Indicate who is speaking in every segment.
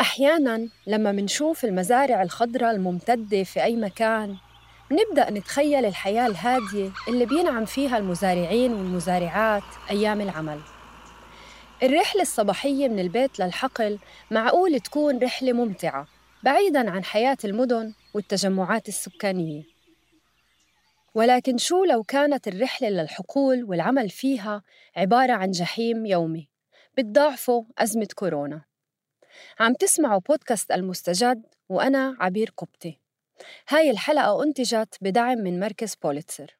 Speaker 1: أحيانا لما منشوف المزارع الخضراء الممتدة في أي مكان منبدأ نتخيل الحياة الهادية اللي بينعم فيها المزارعين والمزارعات أيام العمل. الرحلة الصباحية من البيت للحقل معقول تكون رحلة ممتعة بعيداً عن حياة المدن والتجمعات السكانية. ولكن شو لو كانت الرحلة للحقول والعمل فيها عبارة عن جحيم يومي بتضاعفه أزمة كورونا؟ عم تسمعوا بودكاست المستجد وأنا عبير قبطي. هاي الحلقة أنتجت بدعم من مركز بوليتسر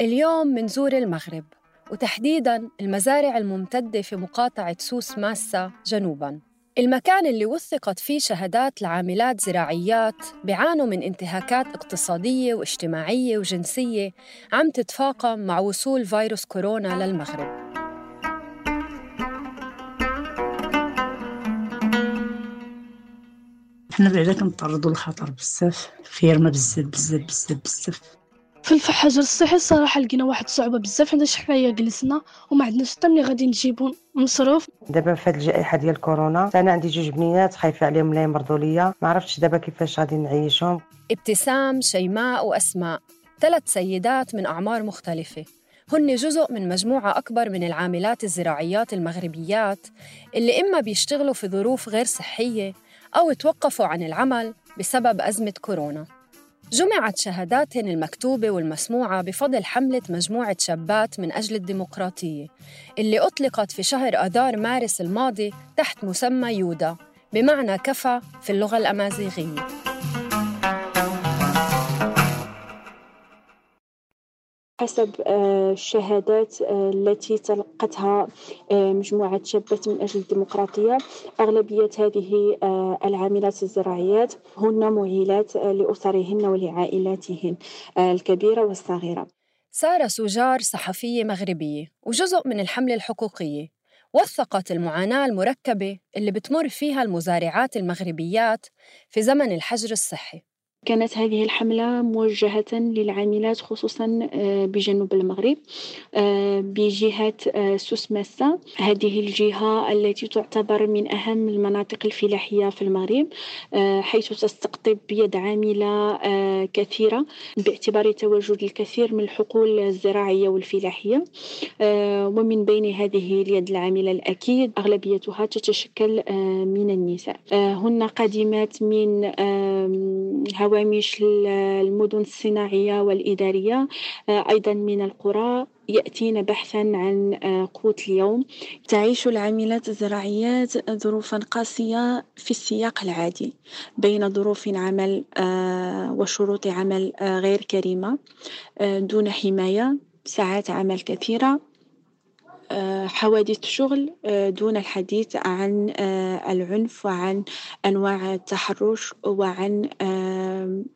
Speaker 1: اليوم منزور المغرب وتحديداً المزارع الممتدة في مقاطعة سوس ماسا جنوباً. المكان اللي وثقت فيه شهادات لعاملات زراعيات بيعانوا من انتهاكات اقتصادية واجتماعية وجنسية عم تتفاقم مع وصول فيروس كورونا للمغرب.
Speaker 2: حنا بعدا كنتعرضوا للخطر بزاف فيرما بزاف بزاف بزاف بزاف
Speaker 3: في الحجر الصحي الصراحة لقينا واحد الصعوبه بزاف حيتاش حنايا جلسنا وما عندناش حتى ملي غادي نجيبو مصروف.
Speaker 4: دابا في هاد الجائحة ديال كورونا أنا عندي جوج بنيات خايفة عليهم لا يمرضوا ليا. ما عرفتش دابا كيفاش غادي نعيشهم.
Speaker 1: ابتسام شيماء وأسماء. ثلاث سيدات من أعمار مختلفة. هن جزء من مجموعة أكبر من العاملات الزراعيات المغربيات اللي إما بيشتغلوا في ظروف غير صحية أو توقفوا عن العمل بسبب أزمة كورونا. جمعت شهاداتهن المكتوبة والمسموعة بفضل حملة مجموعة شابات من أجل الديمقراطية اللي أطلقت في شهر آذار مارس الماضي تحت مسمى يودا بمعنى كفى في اللغة الأمازيغية.
Speaker 5: حسب آه، الشهادات آه، التي تلقتها آه، مجموعة شابات من أجل الديمقراطية. أغلبية هذه العاملات الزراعيات هن معيلات آه، لأسرهن ولعائلاتهن الكبيرة والصغيرة.
Speaker 1: سارة سوجار صحفية مغربية وجزء من الحملة الحقوقية. وثقت المعاناة المركبة اللي بتمر فيها المزارعات المغربيات في زمن الحجر الصحي.
Speaker 5: كانت هذه الحملة موجهة للعاملات خصوصا آه، بجنوب المغرب آه، بجهة آه، سوس ماسا. هذه الجهة التي تعتبر من أهم المناطق الفلاحية في المغرب حيث تستقطب يد عاملة كثيرة باعتبار تواجد الكثير من الحقول الزراعية والفلاحية ومن بين هذه اليد العاملة الأكيد أغلبيتها تتشكل من النساء. هن قادمات من هوامش ال- المدن الصناعية والإدارية. آه، أيضا من القرى يأتين بحثا عن آه، قوت اليوم. تعيش العاملات الزراعيات ظروفا قاسية في السياق العادي بين ظروف عمل آه، وشروط عمل غير كريمة دون حماية ساعات عمل كثيرة حوادث شغل دون الحديث عن العنف وعن أنواع التحرش وعن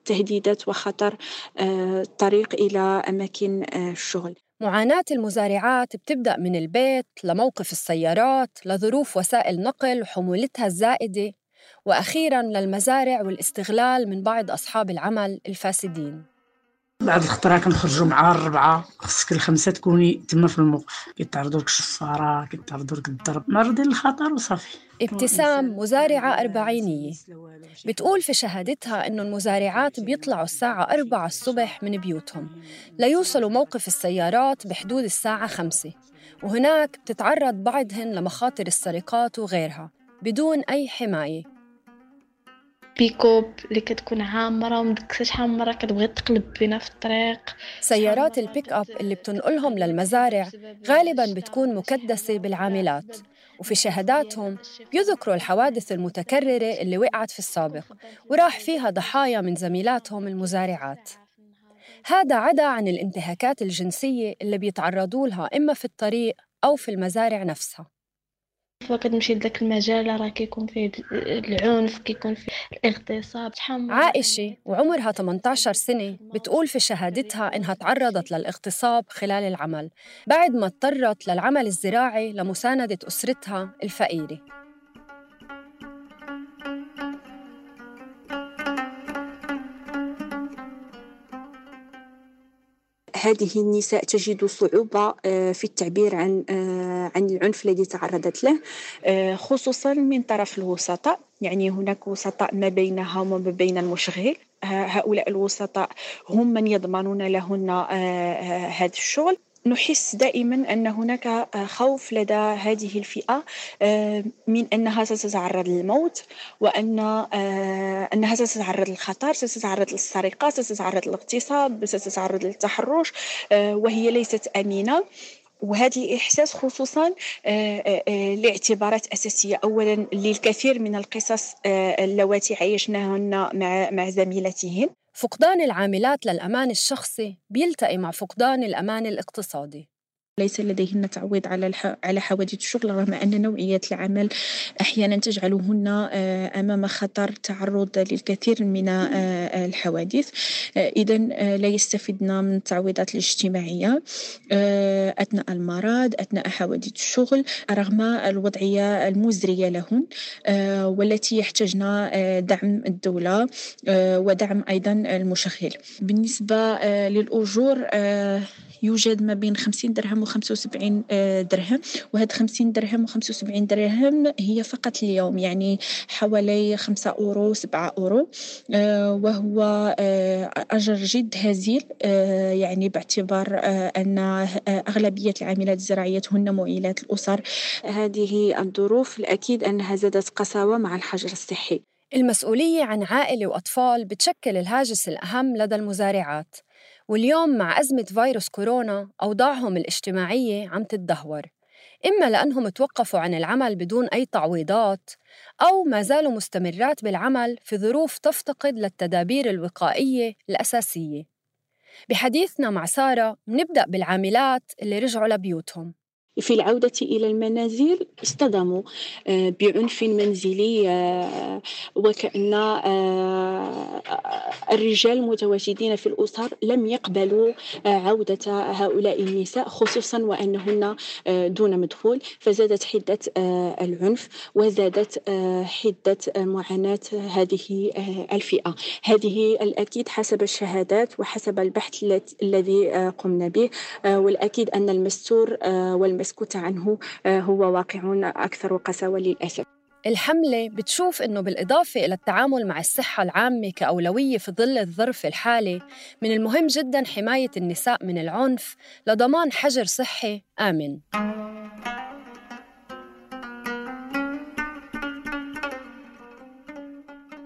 Speaker 5: تهديدات وخطر الطريق إلى أماكن الشغل
Speaker 1: معاناة المزارعات بتبدأ من البيت لموقف السيارات لظروف وسائل نقل وحمولتها الزائدة وأخيراً للمزارع والاستغلال من بعض أصحاب العمل الفاسدين.
Speaker 2: بعد الخطرة كنخرجوا مع الربعة خصك الخمسة تكوني تما في الموقف كيتعرضوا لك الشفارة كيتعرضوا لك الضرب. معرضين للخطر وصافي.
Speaker 1: ابتسام مزارعة أربعينية. بتقول في شهادتها إنه المزارعات بيطلعوا الساعة أربعة الصبح من بيوتهم. ليوصلوا موقف السيارات بحدود الساعة خمسة. وهناك بتتعرض بعضهن لمخاطر السرقات وغيرها بدون أي حماية.
Speaker 3: بيكوب اللي كتكون عامرة ومدكساش عامرة كتبغي تقلب بينا في الطريق.
Speaker 1: سيارات البيك أب اللي بتنقلهم للمزارع غالباً بتكون مكدسة بالعاملات. وفي شهاداتهم بيذكروا الحوادث المتكررة اللي وقعت في السابق وراح فيها ضحايا من زميلاتهم المزارعات. هذا عدا عن الانتهاكات الجنسية اللي بيتعرضوا لها إما في الطريق أو في المزارع نفسها.
Speaker 3: مشيت لذاك المجال راه كيكون فيه العنف كيكون فيه الاغتصاب.
Speaker 1: عائشة وعمرها 18 سنة. بتقول في شهادتها إنها تعرضت للاغتصاب خلال العمل بعد ما اضطرت للعمل الزراعي لمساندة أسرتها الفقيرة.
Speaker 5: هذه النساء تجد صعوبة آه، في التعبير عن آه، عن العنف الذي تعرضت له آه، خصوصا من طرف الوسطاء. يعني هناك وسطاء ما بينها وما بين المشغل. هؤلاء الوسطاء هم من يضمنون لهن هذا الشغل. نحس دائما أن هناك خوف لدى هذه الفئة آه، من أنها ستتعرض للموت وأن آه، أنها ستتعرض للخطر ستتعرض للسرقة ستتعرض للاغتصاب ستتعرض للتحرش آه، وهي ليست أمينة وهذا الإحساس خصوصا لاعتبارات أساسية. أولا للكثير من القصص اللواتي عايشناهن مع مع زميلاتهن
Speaker 1: فقدان العاملات للأمان الشخصي بيلتقي مع فقدان الأمان الاقتصادي.
Speaker 5: ليس لديهن تعويض على الح... على حوادث الشغل رغم أن نوعية العمل أحيانا تجعلهن آه، أمام خطر تعرض للكثير من آه، الحوادث. آه، إذا لا يستفدن من التعويضات الاجتماعية أثناء المرض أثناء حوادث الشغل رغم الوضعية المزرية لهن والتي يحتاجن دعم الدولة ودعم أيضا المشغل. بالنسبة للأجور يوجد ما بين 50 درهم و 75 آه، درهم. وهاد 50 درهم و 75 درهم هي فقط اليوم يعني حوالي 5 أورو 7 أورو. آه، وهو آه، أجر جد هزيل. يعني باعتبار أن أغلبية العاملات الزراعيات هن معيلات الأسر. هذه الظروف الأكيد أنها زادت قساوة مع الحجر الصحي.
Speaker 1: المسؤولية عن عائلة وأطفال بتشكل الهاجس الأهم لدى المزارعات. واليوم مع أزمة فيروس كورونا أوضاعهم الاجتماعية عم تتدهور. إما لأنهم توقفوا عن العمل بدون أي تعويضات أو ما زالوا مستمرات بالعمل في ظروف تفتقد للتدابير الوقائية الأساسية. بحديثنا مع سارة نبدأ بالعاملات اللي رجعوا لبيوتهم.
Speaker 5: في العودة إلى المنازل اصطدموا آه، بعنف منزلي آه، وكأن آه، الرجال المتواجدين في الأسر لم يقبلوا عودة هؤلاء النساء خصوصا وأنهن دون مدخول. فزادت حدة العنف وزادت حدة معاناة هذه الفئة. هذه الأكيد حسب الشهادات وحسب البحث الذي قمنا به والأكيد أن المستور والمستور المسكوت عنه آه، هو واقع أكثر قساوة للأسف.
Speaker 1: الحملة بتشوف إنه بالإضافة إلى التعامل مع الصحة العامة كأولوية في ظل الظرف الحالي من المهم جداً حماية النساء من العنف لضمان حجر صحي. آمن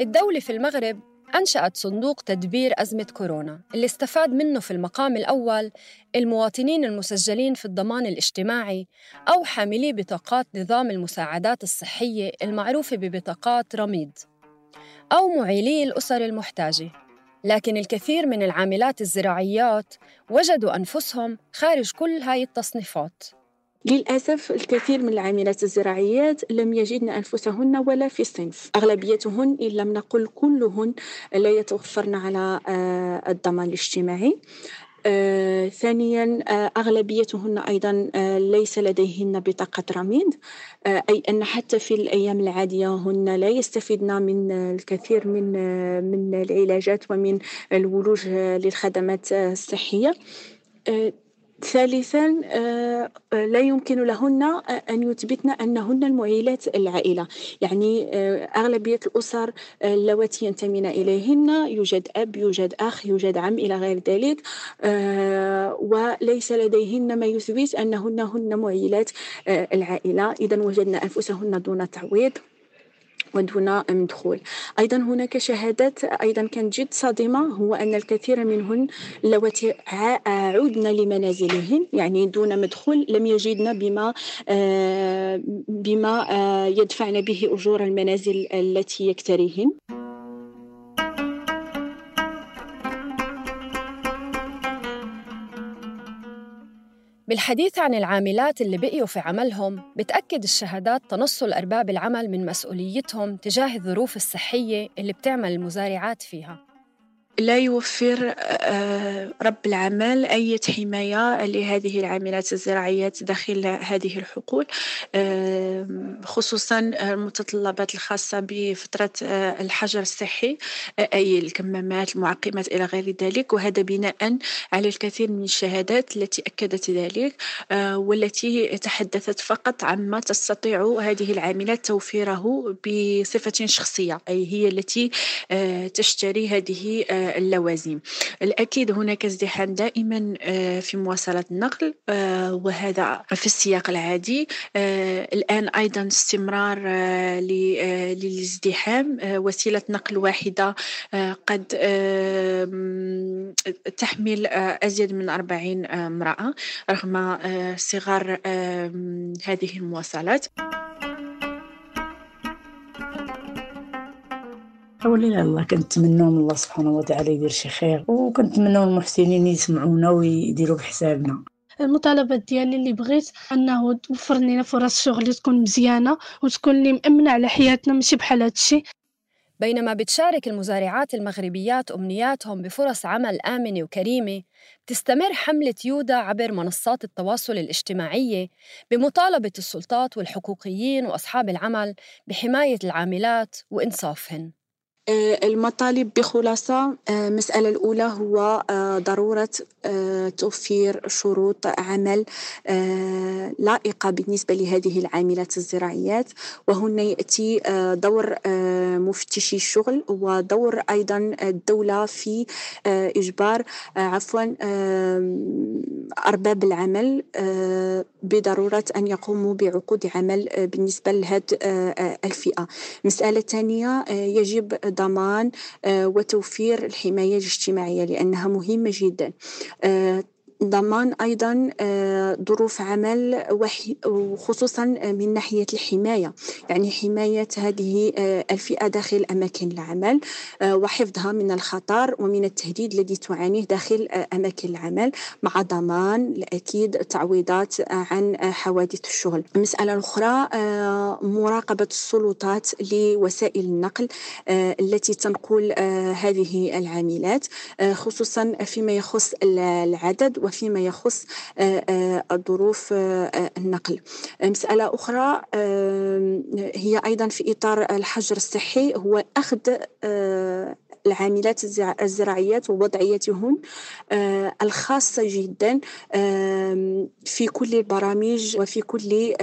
Speaker 1: الدولة في المغرب أنشأت صندوق تدبير أزمة كورونا اللي استفاد منه في المقام الأول المواطنين المسجلين في الضمان الاجتماعي أو حاملي بطاقات نظام المساعدات الصحية المعروفة ببطاقات رميد أو معيلي الأسر المحتاجة. لكن الكثير من العاملات الزراعيات وجدوا أنفسهم خارج كل هاي التصنيفات.
Speaker 5: للأسف الكثير من العاملات الزراعيات لم يجدن أنفسهن ولا في الصنف أغلبيتهن إن لم نقل كلهن لا يتوفرن على آه، الضمان الاجتماعي. آه، ثانيا أغلبيتهن أيضا ليس لديهن بطاقة رميد. أي أن حتى في الأيام العادية هن لا يستفيدن من الكثير من من العلاجات ومن الولوج للخدمات الصحية. ثالثا آه، لا يمكن لهن أن يثبتن أنهن المعيلات العائلة. يعني آه، أغلبية الأسر اللواتي ينتمين إليهن يوجد أب يوجد أخ يوجد عم إلى غير ذلك. آه، وليس لديهن ما يثبت أنهن هن معيلات العائلة. إذا وجدن أنفسهن دون تعويض. ودون مدخول أيضا هناك شهادات أيضا كانت جد صادمة هو أن الكثير منهن اللواتي عودن لمنازلهن يعني دون مدخول لم يجدن بما آه، بما آه، يدفعن به أجور المنازل التي يكتريهن.
Speaker 1: بالحديث عن العاملات اللي بقيوا في عملهم بتأكد الشهادات تنصل أرباب العمل من مسؤوليتهم تجاه الظروف الصحية اللي بتعمل المزارعات فيها.
Speaker 5: لا يوفر آه، رب العمل أي حماية لهذه العاملات الزراعيات داخل هذه الحقول خصوصا المتطلبات الخاصة بفترة آه، الحجر الصحي أي الكمامات المعقمات إلى غير ذلك. وهذا بناء على الكثير من الشهادات التي أكدت ذلك آه، والتي تحدثت فقط عما تستطيع هذه العاملات توفيره بصفة شخصية أي هي التي تشتري هذه اللوازم. الأكيد هناك ازدحام دائما آه، في مواصلات النقل آه، وهذا في السياق العادي. آه، الآن أيضا استمرار للازدحام. وسيلة نقل واحدة قد تحمل أزيد من أربعين امرأة رغم صغر هذه المواصلات.
Speaker 2: حولي الله كنتمنى من الله سبحانه وتعالى يدير شي خير وكنتمنى من المحسنين يسمعونا ويديروا بحسابنا.
Speaker 3: المطالبات ديالي اللي بغيت أنه توفر لنا فرص شغل تكون مزيانة وتكون لي مامنه على حياتنا ماشي بحال هادشي
Speaker 1: بينما بتشارك المزارعات المغربيات أمنياتهم بفرص عمل آمنة وكريمة بتستمر حملة يودا عبر منصات التواصل الاجتماعية بمطالبة السلطات والحقوقيين وأصحاب العمل بحماية العاملات وإنصافهن.
Speaker 5: المطالب بخلاصة المسألة آه، الأولى هو آه، ضرورة توفير شروط عمل لائقة بالنسبة لهذه العاملات الزراعيات. وهنا يأتي دور مفتشي الشغل ودور أيضا الدولة في إجبار عفوا أرباب العمل بضرورة أن يقوموا بعقود عمل بالنسبة لهذه الفئة. مسألة ثانية يجب ضمان آه، وتوفير الحماية الاجتماعية لأنها مهمة جدا. آه، ضمان أيضا آه، ظروف عمل وخصوصا من ناحية الحماية. يعني حماية هذه آه، الفئة داخل أماكن العمل آه، وحفظها من الخطر ومن التهديد الذي تعانيه داخل أماكن العمل مع ضمان الأكيد تعويضات عن حوادث الشغل. المسألة الأخرى مراقبة السلطات لوسائل النقل التي تنقل هذه العاملات خصوصا فيما يخص العدد وفيما يخص آه، آه، الظروف آه، النقل. مسألة أخرى هي أيضا في إطار الحجر الصحي هو أخذ العاملات الزراعيات ووضعيتهن الخاصة جدا في كل البرامج وفي كل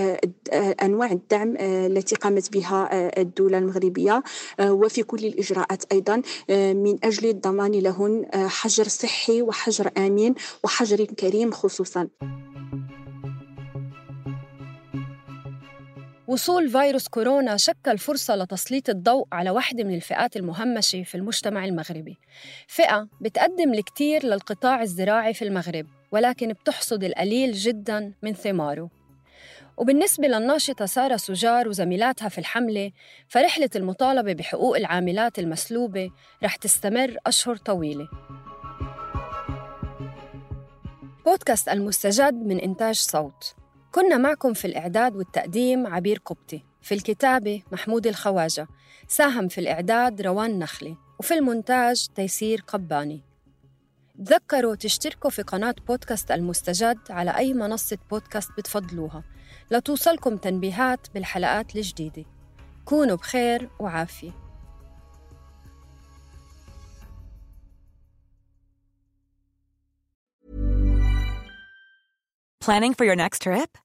Speaker 5: أنواع الدعم التي قامت بها الدولة المغربية وفي كل الإجراءات أيضا من أجل الضمان لهن حجر صحي وحجر آمن وحجر كريم خصوصا.
Speaker 1: وصول فيروس كورونا شكل فرصة لتسليط الضوء على واحدة من الفئات المهمشة في المجتمع المغربي. فئة بتقدم الكثير للقطاع الزراعي في المغرب ولكن بتحصد القليل جدا من ثماره. وبالنسبة للناشطة سارة سجار وزميلاتها في الحملة فرحلة المطالبة بحقوق العاملات المسلوبة رح تستمر أشهر طويلة. بودكاست المستجد من إنتاج صوت. كنا معكم في الإعداد والتقديم عبير قبطي في الكتابة محمود الخواجة ساهم في الإعداد روان نخلي وفي المونتاج تيسير قباني. تذكروا تشتركوا في قناة بودكاست المستجد على أي منصة بودكاست بتفضلوها لتوصلكم تنبيهات بالحلقات الجديدة. كونوا بخير وعافية.
Speaker 6: Planning for your next trip?